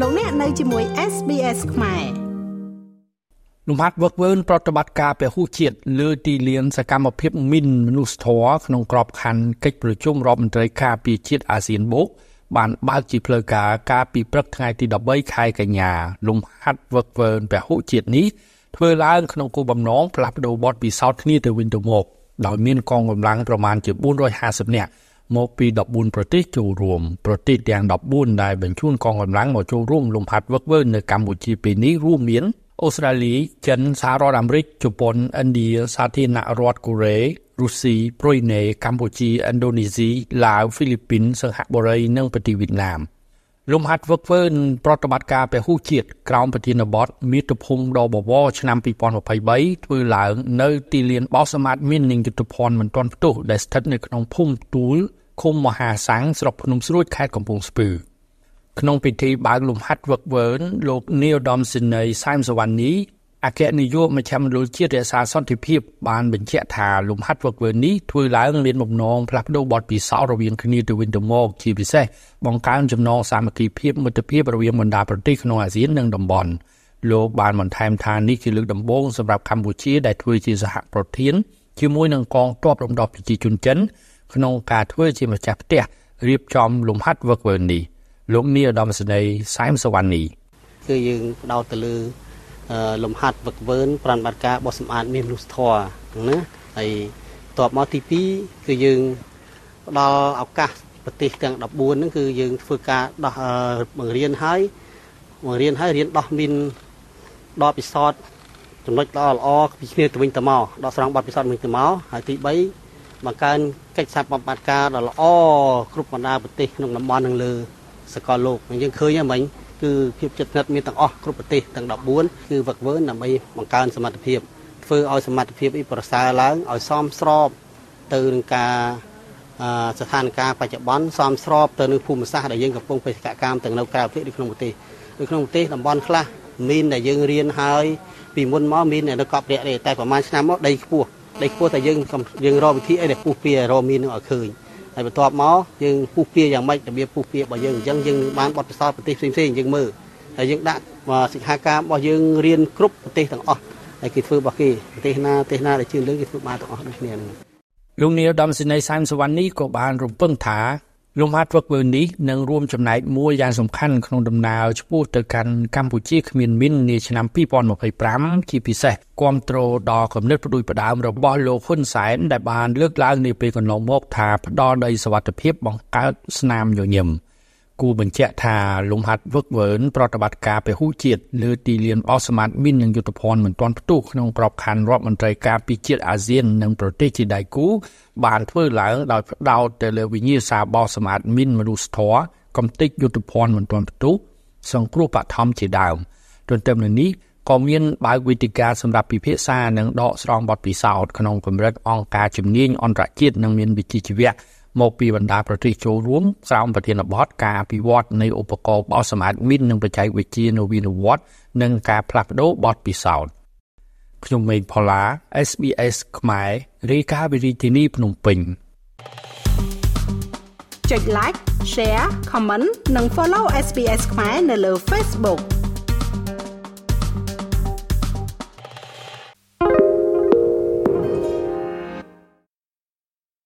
លោកអ្នកនៅជាមួយ SBS ខ្មែរលំហាត់វឹកវើប្រតិបត្តិការពហុជាតិលើទីលានសកម្មភាពមីនមនុស្សធម៌ក្នុងក្របខ័ណ្ឌកិច្ចប្រជុំរដ្ឋមន្ត្រីការពារជាតិអាស៊ានបូកបានបើកជាផ្លូវការកាលពីព្រឹកថ្ងៃទី13ខែកញ្ញាលំហាត់វឹកវើពហុជាតិនេះធ្វើឡើងក្នុងគោលបំណងផ្លាស់ប្តូរបទពិសោធន៍គ្នាទៅវិញទៅមកដោយមានកងកម្លាំងប្រមាណជា450នាក់ មកពី14ប្រទេសចូលរួមប្រទេសទាំង14ដែលបញ្ជូនកងកម្លាំងមកចូលរួមលំហាត់វឹកវើនៅកម្ពុជាពេលនេះរួមមានអូស្ត្រាលីចិនសហរដ្ឋអាមេរិកជប៉ុនឥណ្ឌាសាធារណរដ្ឋកូរ៉េរុស្ស៊ីប្រ៊ុយណេកម្ពុជាឥណ្ឌូនេស៊ីឡាវហ្វីលីពីនសិង្ហបុរីនិងប្រទេសវៀតណាម លំហាត់វឹកវើប្រតិបត្តិការពហុជាតិក្រោមប្រធានបទមាតុភូមិដ៏បវរឆ្នាំ2023ធ្វើឡើង នៅទីលានបោះសម្អាតមាននិងយុទ្ធភ័ណ្ឌមិនទាន់ផ្ទុះដែលស្ថិតនៅក្នុងភូមិទូលឃុំមហាសាំងស្រុកភ្នំស្រួចខេត្តកំពង់ស្ពឺក្នុងពិធីបើកលំហាត់វឹកវើលោកនីវដំស៊ីនីសែមសវណ្ណី អគ្គនាយកមជ្ឈមណ្ឌលជាតិរក្សាសន្តិភាពបានបញ្ជាក់ថាលំហាត់វឹកវើនេះធ្វើឡើងមានបំណងផ្លាស់ប្តូរបទពិសោធន៍រវាងគ្នាទៅវិញទៅមកជាពិសេសបង្កើនចំណងសាមគ្គីភាពមិត្តភាពរវាងបណ្ដាប្រទេសក្នុងអាស៊ាននិងតំបន់លោកបានបន្ថែមថានេះជាលើកដំបូងសម្រាប់កម្ពុជាដែលធ្វើជាសហប្រធានជាមួយនឹងកងទ័ពរំដោះប្រជាជនចិនក្នុងការធ្វើជាម្ចាស់ផ្ទះរៀបចំលំហាត់វឹកវើនេះលោកនីឧត្តមសេនីយ៍សែមសវណ្ណីគឺយើងផ្ដោតទៅលើ លំហាត់វឹកវើប្រតិបត្តិការបោះសម្អាតមានមនុស្សធម៌ណាហើយតបមកទី2គឺយើងផ្ដល់ឱកាសប្រទេសទាំង14ហ្នឹងគឺយើងធ្វើការដោះបង្រៀនហើយបង្រៀនហើយរៀនដោះមានដកពិសោធន៍ចំណុចល្អល្អពីគ្នាទៅវិញទៅមកដកស្រង់បទពិសោធន៍វិញទៅមកហើយទី3បង្កើនកិច្ចសហប្រតិបត្តិការដ៏ល្អគ្រប់បណ្ដាប្រទេសក្នុងតំបន់នឹងលើសកលលោកយើងឃើញហ្នឹងមិញ គឺភាពជិតស្និទ្ធមានទាំងអស់គ្រប់ប្រទេសទាំង14គឺវឹកវើដើម្បីបង្កើនសមត្ថភាពធ្វើឲ្យសមត្ថភាពអ៊ីប្រសើរឡើងឲ្យសមស្របទៅនឹងការស្ថានភាពបច្ចុប្បន្នសមស្របទៅនឹងភូមិសាស្ត្រដែលយើងកំពុងបេសកកម្មទាំងនៅក្រៅប្រទេសឬក្នុងប្រទេសឬក្នុងប្រទេសតំបន់ខ្លះមានដែលយើងរៀនហើយពីមុនមកមាននៅកប់រយៈទេតែប្រហែលឆ្នាំមកដីខ្ពស់ដីខ្ពស់តែយើងយើងរកវិធីអីដែលពុះពៀរកមាននឹងឲ្យឃើញ ហើយបន្ទាប់មកយើងពុះពៀយ៉ាងម៉េចរបៀបពុះពៀរបស់យើងអញ្ចឹងយើងបានបទពិសោធន៍ប្រទេសផ្សេងផ្សេងយើងមើលហើយយើងដាក់សិក្ខាកាមរបស់យើងរៀនគ្រប់ប្រទេសទាំងអស់ហើយគេធ្វើរបស់គេប្រទេសណាប្រទេសណាដែលជឿលើគេធ្វើបានទាំងអស់ដូចគ្នាហ្នឹងលោកនាយដំសិនីសាមសវណ្ណនេះក៏បានរំពឹងថា លំហាត់វឹកវើនេះនឹងរួមចំណែកមួយយ៉ាងសំខាន់ក្នុងដំណើរឆ្ពោះទៅកាន់កម្ពុជាគ្មានមីននាឆ្នាំ2025ជាពិសេសគ្រប់គ្រងដល់គំនិតផ្ដួចផ្ដើមរបស់លោកហ៊ុនសែនដែលបានលើកឡើងនាពេលកន្លងមកថាផ្ដល់ដីសវត្ថិភាពបង្កើតស្នាមញញឹម គូបញ្ជាក់ថាលំហាត់វឹកវើប្រតិបត្តិការពហុជាតិលើទីលានអសមាតមីននិងយុទ្ធភ័ណ្ឌមិនទាន់ផ្ទុះក្នុងក្របខ័ណ្ឌរដ្ឋមន្ត្រីការពារជាតិអាស៊ាននិងប្រទេសជាដៃគូបានធ្វើឡើងដោយផ្ដោតទៅលើវិញ្ញាសាបោសមាតមីនមនុស្សធម៌កំតិចយុទ្ធភ័ណ្ឌមិនទាន់ផ្ទុះសង្គ្រោះបឋមជាដើមទន្ទឹមនឹងនេះក៏មានបើកវេទិកាសម្រាប់ពិភាក្សានិងដកស្រង់បទពិសោធន៍ក្នុងកម្រិតអង្គការជំនាញអន្តរជាតិនិងមានវិជ្ជាជីវៈ មកពីបណ្ដាប្រទេសចូលរួមក្រោមប្រធានបទការអភិវឌ្ឍនៃឧបករណ៍បោះសម្អាតមីននិងបច្ចេកវិទ្យានវានុវត្តន៍និងការផ្លាស់ប្ដូរបទពិសោធន៍ខ្ញុំមេងផល្លា SBS ខ្មែររាយការណ៍ពីរាជធានីភ្នំពេញចុច like share comment និង follow SBS ខ្មែរនៅលើ Facebook